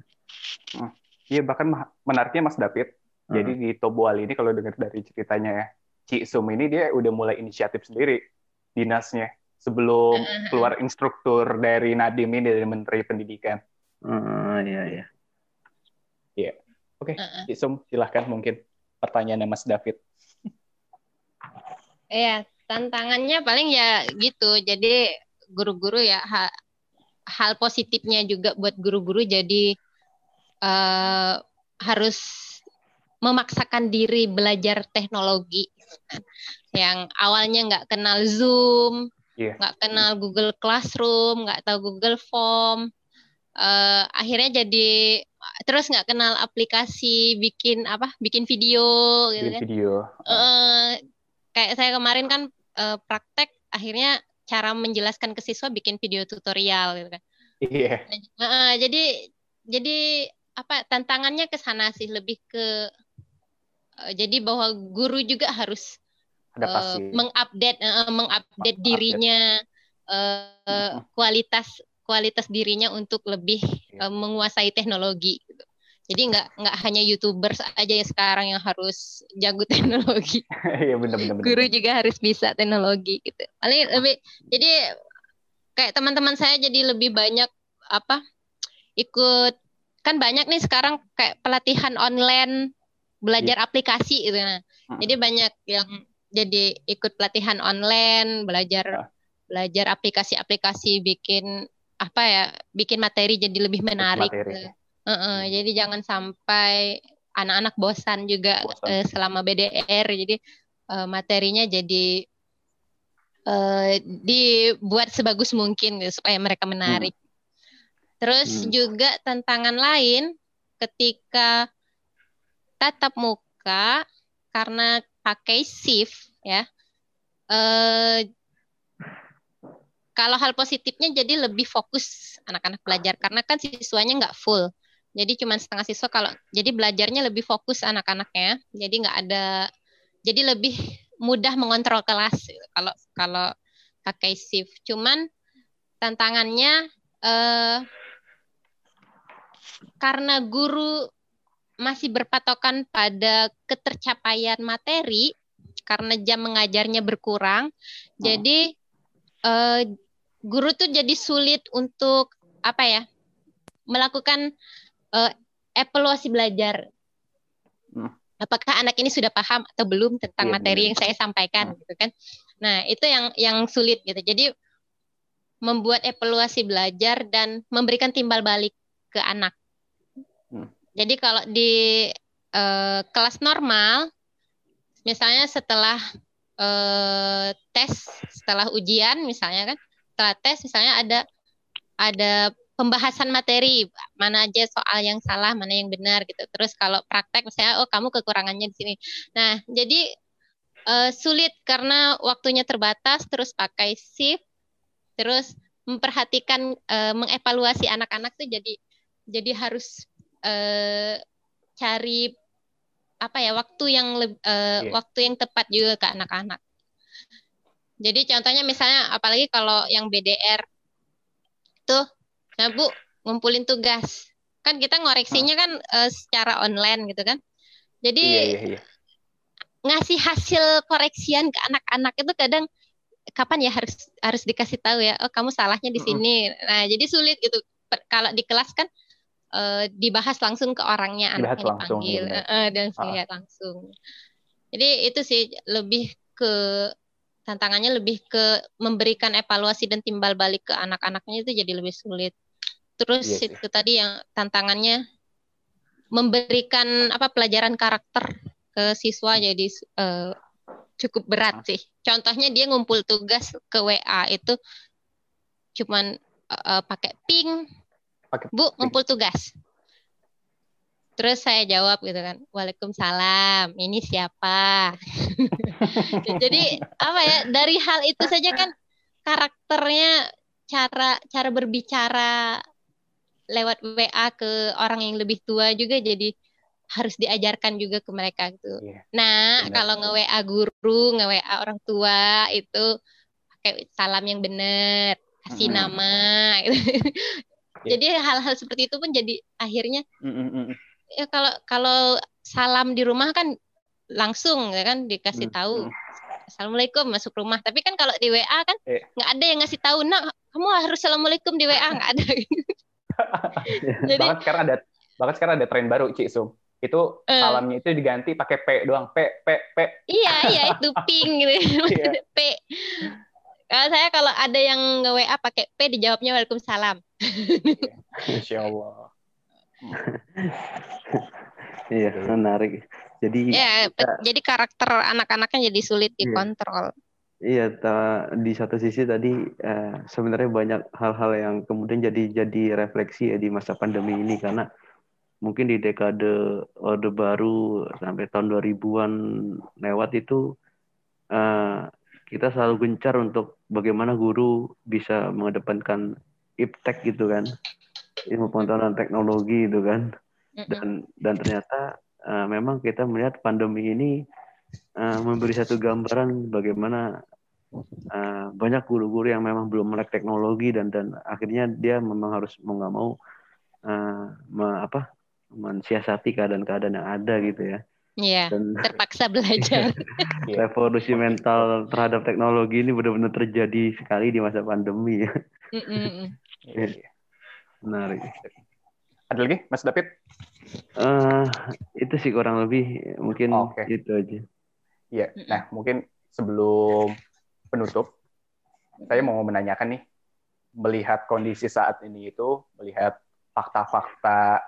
Iya, bahkan ma- menariknya Mas David. Jadi di Tobual ini kalau dengar dari ceritanya ya, Cik Sum ini dia udah mulai inisiatif sendiri dinasnya sebelum keluar instruktur dari Nadiem ini dari Menteri Pendidikan. Eh, iya iya. Oke, Heeh. Cik Sum silahkan mungkin pertanyaannya Mas David. Iya, tantangannya paling ya gitu. Jadi guru-guru ya ha, hal positifnya juga buat guru-guru jadi uh, harus memaksakan diri belajar teknologi yang awalnya nggak kenal Zoom, Iya. nggak kenal Google Classroom, nggak tahu Google Form, uh, akhirnya jadi terus nggak kenal aplikasi bikin apa, bikin video gitu Bikin kan. video. Eh, kayak saya kemarin kan eh, praktek akhirnya cara menjelaskan ke siswa bikin video tutorial gitu kan. Iya. Eh, jadi jadi apa tantangannya ke sana sih lebih ke eh, jadi bahwa guru juga harus Adaptasi. mengupdate eh, mengupdate Update. dirinya Mhm. kualitas kualitas dirinya untuk lebih Iya. eh, menguasai teknologi gitu. Jadi nggak nggak hanya youtubers aja ya sekarang yang harus jago teknologi Iya benar-benar. guru juga harus bisa teknologi gitu. Paling lebih jadi kayak teman-teman saya jadi lebih banyak apa ikut kan banyak nih sekarang kayak pelatihan online belajar aplikasi gitu nah. Jadi banyak yang jadi ikut pelatihan online, belajar belajar aplikasi-aplikasi bikin apa ya, bikin materi jadi lebih menarik. materi. gitu. Heeh, jadi jangan sampai anak-anak bosan juga Bosan. eh, selama BDR. Jadi eh, materinya jadi eh, dibuat sebagus mungkin gitu, supaya mereka menarik. Terus Hmm. juga tantangan lain ketika tatap muka karena pakai shift ya. Eh, kalau hal positifnya jadi lebih fokus anak-anak belajar karena kan siswanya nggak full. Jadi cuma setengah siswa kalau jadi belajarnya lebih fokus anak-anaknya. Jadi nggak ada jadi lebih mudah mengontrol kelas kalau kalau pakai shift. Cuman tantangannya eh, karena guru masih berpatokan pada ketercapaian materi karena jam mengajarnya berkurang, jadi eh, guru tuh jadi sulit untuk apa ya melakukan eh, evaluasi belajar. Hmm. Apakah anak ini sudah paham atau belum tentang Iya, materi benar. yang saya sampaikan, Hmm. gitu kan? Nah itu yang yang sulit gitu. Jadi membuat evaluasi belajar dan memberikan timbal balik ke anak. Jadi kalau di eh, kelas normal, misalnya setelah eh, tes, setelah ujian misalnya kan, setelah tes misalnya ada ada pembahasan materi mana aja soal yang salah, mana yang benar gitu. Terus kalau praktek misalnya, oh kamu kekurangannya di sini. Nah jadi eh, sulit karena waktunya terbatas, terus pakai shift, terus memperhatikan eh, mengevaluasi anak-anak tuh jadi jadi harus eh, cari apa ya waktu yang leb- eh, Iya. waktu yang tepat juga ke anak-anak. Jadi contohnya misalnya apalagi kalau yang BDR tuh, nah Bu ngumpulin tugas, kan kita ngoreksinya kan eh, secara online gitu kan. Jadi Iya iya iya. ngasih hasil koreksian ke anak-anak itu kadang kapan ya harus harus dikasih tahu ya oh kamu salahnya di sini nah jadi sulit gitu Per- kalau di kelas kan eh, dibahas langsung ke orangnya Dibahas anaknya langsung, dipanggil iya eh, dan Ah. lihat langsung jadi itu sih lebih ke tantangannya lebih ke memberikan evaluasi dan timbal balik ke anak-anaknya itu jadi lebih sulit terus Iya sih. itu tadi yang tantangannya memberikan apa pelajaran karakter ke siswa jadi eh, cukup berat sih. Contohnya dia ngumpul tugas ke WA itu cuman eh, pakai ping, Pakai Bu ngumpul tugas. Terus saya jawab gitu kan, Waalaikumsalam, ini siapa? Jadi apa ya, dari hal itu saja kan karakternya cara cara berbicara lewat WA ke orang yang lebih tua juga jadi harus diajarkan juga ke mereka gitu. Iya, Nah, benar. kalau nge-WA guru, nge-WA orang tua itu pakai salam yang benar, kasih Mm-mm. nama gitu. Iya. Jadi hal-hal seperti itu pun jadi akhirnya Mm, mm, mm. ya kalau kalau salam di rumah kan langsung ya kan dikasih Hmm, tahu hmm. assalamualaikum masuk rumah tapi kan kalau di WA kan Eh. nggak ada yang ngasih tahu nak kamu harus assalamualaikum di WA nggak ada Iya. jadi bahkan sekarang ada bahkan sekarang ada tren baru Cik Sum itu Eh. salamnya itu diganti pakai P doang. P, P, P. Iya, iya itu ping gitu. Iya. P. Kalau saya kalau ada yang nge WA pakai P dijawabnya Waalaikumsalam. Insya Allah. Iya, menarik. Jadi Ya, pe- jadi karakter anak-anaknya jadi sulit Iya. dikontrol. Iya, ta- di satu sisi tadi eh, sebenarnya banyak hal-hal yang kemudian jadi jadi refleksi ya di masa pandemi ini karena mungkin di dekade Orde Baru sampai tahun 2000-an lewat itu eh, kita selalu gencar untuk bagaimana guru bisa mengedepankan iptek gitu kan, ilmu pengetahuan teknologi itu kan. Dan dan ternyata eh, memang kita melihat pandemi ini eh, memberi satu gambaran bagaimana eh, banyak guru-guru yang memang belum melek teknologi dan dan akhirnya dia memang harus mau nggak mau eh, me- apa mensiasati keadaan-keadaan yang ada gitu ya Iya, dan terpaksa belajar. Iya. revolusi mental terhadap teknologi ini benar-benar terjadi sekali di masa pandemi ya. Iya, iya. menarik Ada lagi, Mas David? Eh, itu sih kurang lebih mungkin Oke. itu aja Iya. Nah, mungkin sebelum penutup, saya mau menanyakan nih, melihat kondisi saat ini itu, melihat fakta-fakta,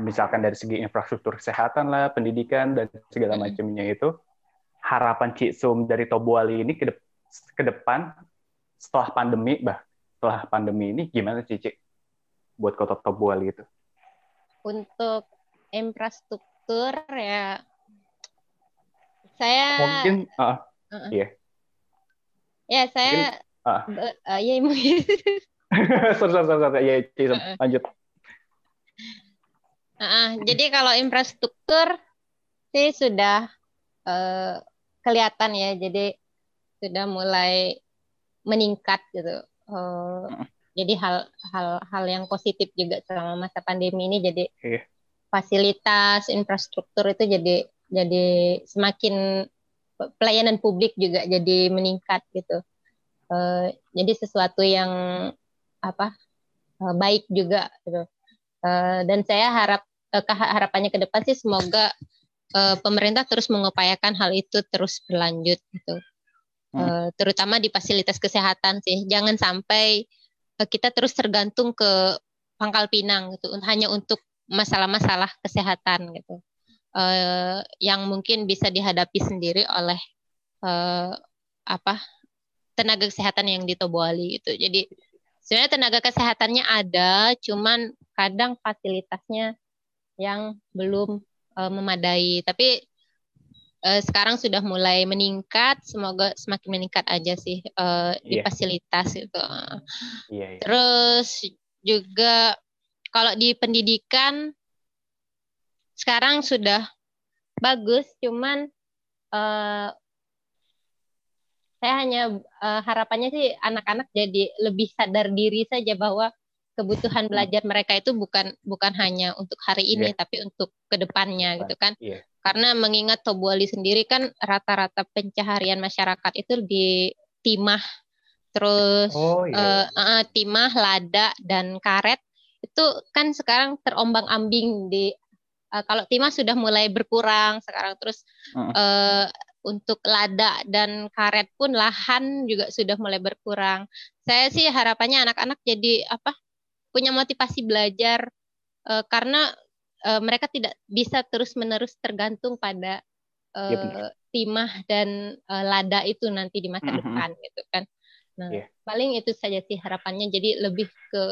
misalkan dari segi infrastruktur kesehatan lah, pendidikan dan segala macamnya itu, harapan Cik Sum dari Tobuali ini ke, dep- ke depan setelah pandemi, bah, setelah pandemi ini gimana sih Cik buat kota Tobuali itu? Untuk infrastruktur ya saya Mungkin, ah, ya saya ah. be- eh, ya mungkin sorry, sorry, sorry. Ya, Cik Sum, Heeh. lanjut. Heeh, jadi kalau infrastruktur sih sudah eh, kelihatan ya, jadi sudah mulai meningkat gitu. Eh, jadi hal-hal yang positif juga selama masa pandemi ini jadi Iya. fasilitas infrastruktur itu jadi jadi semakin pelayanan publik juga jadi meningkat gitu. Eh, jadi sesuatu yang apa eh, baik juga gitu. Eh, dan saya harap harapannya ke depan sih semoga eh, pemerintah terus mengupayakan hal itu terus berlanjut gitu. Eh, terutama di fasilitas kesehatan sih. Jangan sampai eh, kita terus tergantung ke Pangkal Pinang gitu hanya untuk masalah-masalah kesehatan gitu. Eh, yang mungkin bisa dihadapi sendiri oleh eh, apa tenaga kesehatan yang di Tobuali gitu. Jadi sebenarnya tenaga kesehatannya ada, cuman kadang fasilitasnya yang belum eh, memadai. Tapi eh, sekarang sudah mulai meningkat, semoga semakin meningkat aja sih eh, di Iya. fasilitas itu. Iya, iya. Terus juga kalau di pendidikan sekarang sudah bagus, cuman eh, saya hanya eh, harapannya sih anak-anak jadi lebih sadar diri saja bahwa kebutuhan belajar mereka itu bukan bukan hanya untuk hari ini, tapi untuk ke depannya gitu kan. Iya. Karena mengingat Tobuali sendiri kan rata-rata pencaharian masyarakat itu di timah, terus Oh iya. eh, eh, timah, lada, dan karet itu kan sekarang terombang-ambing di eh, kalau timah sudah mulai berkurang sekarang terus Mm. eh, untuk lada dan karet pun lahan juga sudah mulai berkurang. Saya sih harapannya anak-anak jadi apa punya motivasi belajar eh, karena eh, mereka tidak bisa terus-menerus tergantung pada eh, benar. timah dan eh, lada itu nanti di masa Mhm. depan gitu kan. Nah, Iya. paling itu saja sih harapannya. Jadi lebih ke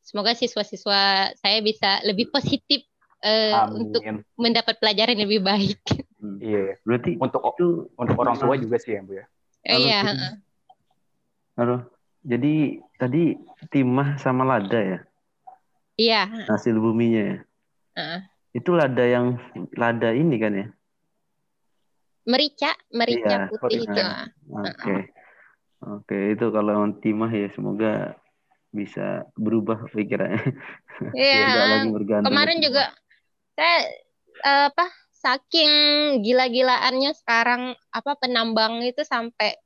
semoga siswa-siswa saya bisa lebih positif eh, untuk mendapat pelajaran yang lebih baik. Hmm. Iya, iya. Berarti Untuk itu untuk orang tua juga sih ya, Bu ya. Halo, Iya, Tim. Jadi tadi timah sama lada ya iya, hasil buminya ya. heeh. Itu lada yang lada ini kan ya? merica, merica Iya, putih itu. Nah. Oke. Oke, itu kalau timah ya semoga bisa berubah pikirannya. Iya. Lagi bergantung. Kemarin juga saya eh, apa saking gila-gilaannya sekarang apa penambang itu sampai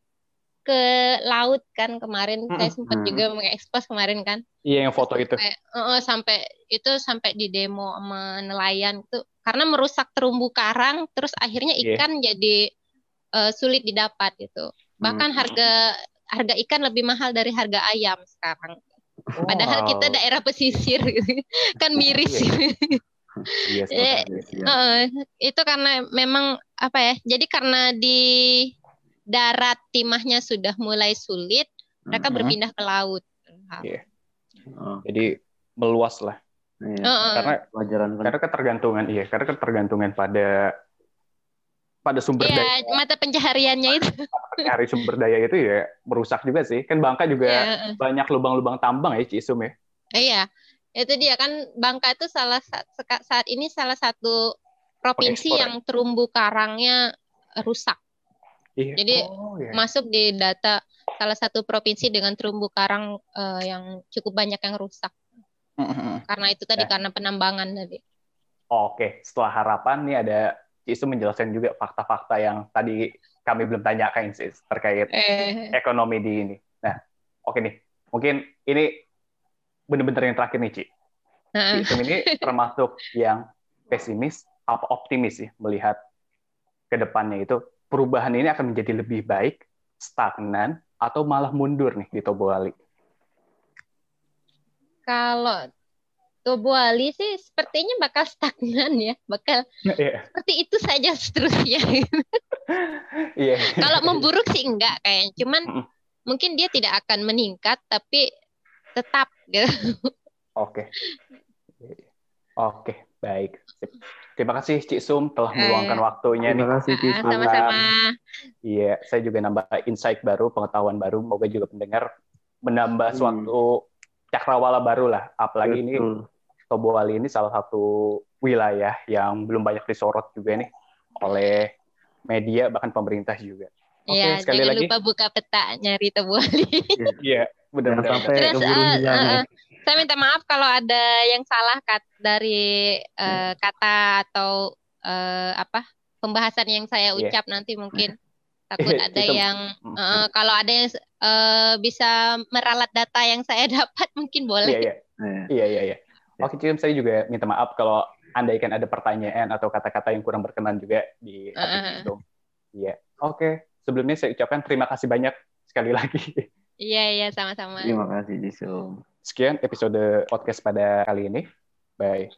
ke laut kan kemarin Mm-mm. saya sempat Mm. juga mengekspos kemarin kan Iya yang foto itu. sampai, eh, sampai itu sampai di demo sama nelayan itu karena merusak terumbu karang terus akhirnya Iya. ikan jadi eh, sulit didapat gitu bahkan Hmm. harga harga ikan lebih mahal dari harga ayam sekarang padahal kita Wow. daerah pesisir gitu. kan miris sih. Eh, Iya. Eh, itu karena memang apa ya jadi karena di darat timahnya sudah mulai sulit mereka Mhm. berpindah ke laut Iya. Oh, Jadi meluas lah. iya. Heeh. Karena Pelajaran kan. karena ketergantungan iya, karena ketergantungan pada pada sumber Iya, daya mata pencahariannya itu. hari sumber daya itu ya merusak juga sih. Kan Bangka juga Iya, banyak lubang-lubang tambang ya Cisum ya. iya. Itu dia kan Bangka itu salah saat ini salah satu provinsi ya? yang terumbu karangnya rusak. Iya. Jadi, oh, iya. Masuk di data salah satu provinsi dengan terumbu karang eh, yang cukup banyak yang rusak. Mm-mm. Karena itu tadi Nah. karena penambangan tadi. Oke, setelah harapan nih ada Cisum menjelaskan juga fakta-fakta yang tadi kami belum tanyakan sih terkait Eh, ekonomi di ini. Nah, oke nih, mungkin ini bener-bener yang terakhir nih, Ci. heeh. Cisum ini termasuk yang pesimis apa optimis sih melihat ke depannya itu perubahan ini akan menjadi lebih baik, stagnan, atau malah mundur nih di Tobo Ali. Kalau Tobo Ali sih sepertinya bakal stagnan ya, bakal Iya, seperti itu saja seterusnya. iya. Kalau memburuk sih enggak kayaknya, cuman Mm-mm. mungkin dia tidak akan meningkat tapi tetap gitu. Oke. Oke, baik. Terima kasih Cik Sum telah meluangkan Eh, waktunya nih. Terima kasih Ah, Cisum. Sama-sama. Iya, saya juga nambah insight baru, pengetahuan baru. Moga juga pendengar menambah Hmm. suatu cakrawala baru lah. Apalagi ini Betul. Tobo Ali ini salah satu wilayah yang belum banyak disorot juga nih oleh media bahkan pemerintah juga. Oke, Iya, sekali jangan lagi. lupa buka peta nyari Tobo Ali. Iya, benar-benar. sampai Terus, keburu eh, hilang. Saya minta maaf kalau ada yang salah kat dari eh, kata atau eh, apa pembahasan yang saya Iya. ucap nanti mungkin takut ada Itu- yang eh, kalau ada yang eh, bisa meralat data yang saya dapat mungkin boleh. iya. Iya. Iya, iya, iya. Oke, Cim, saya juga minta maaf kalau andaikan ada pertanyaan atau kata-kata yang kurang berkenan juga di. Cim. Iya. Oke, sebelumnya saya ucapkan terima kasih banyak sekali lagi. Iya iya sama-sama. Terima kasih Cisum. Sekian episode podcast pada kali ini. Bye.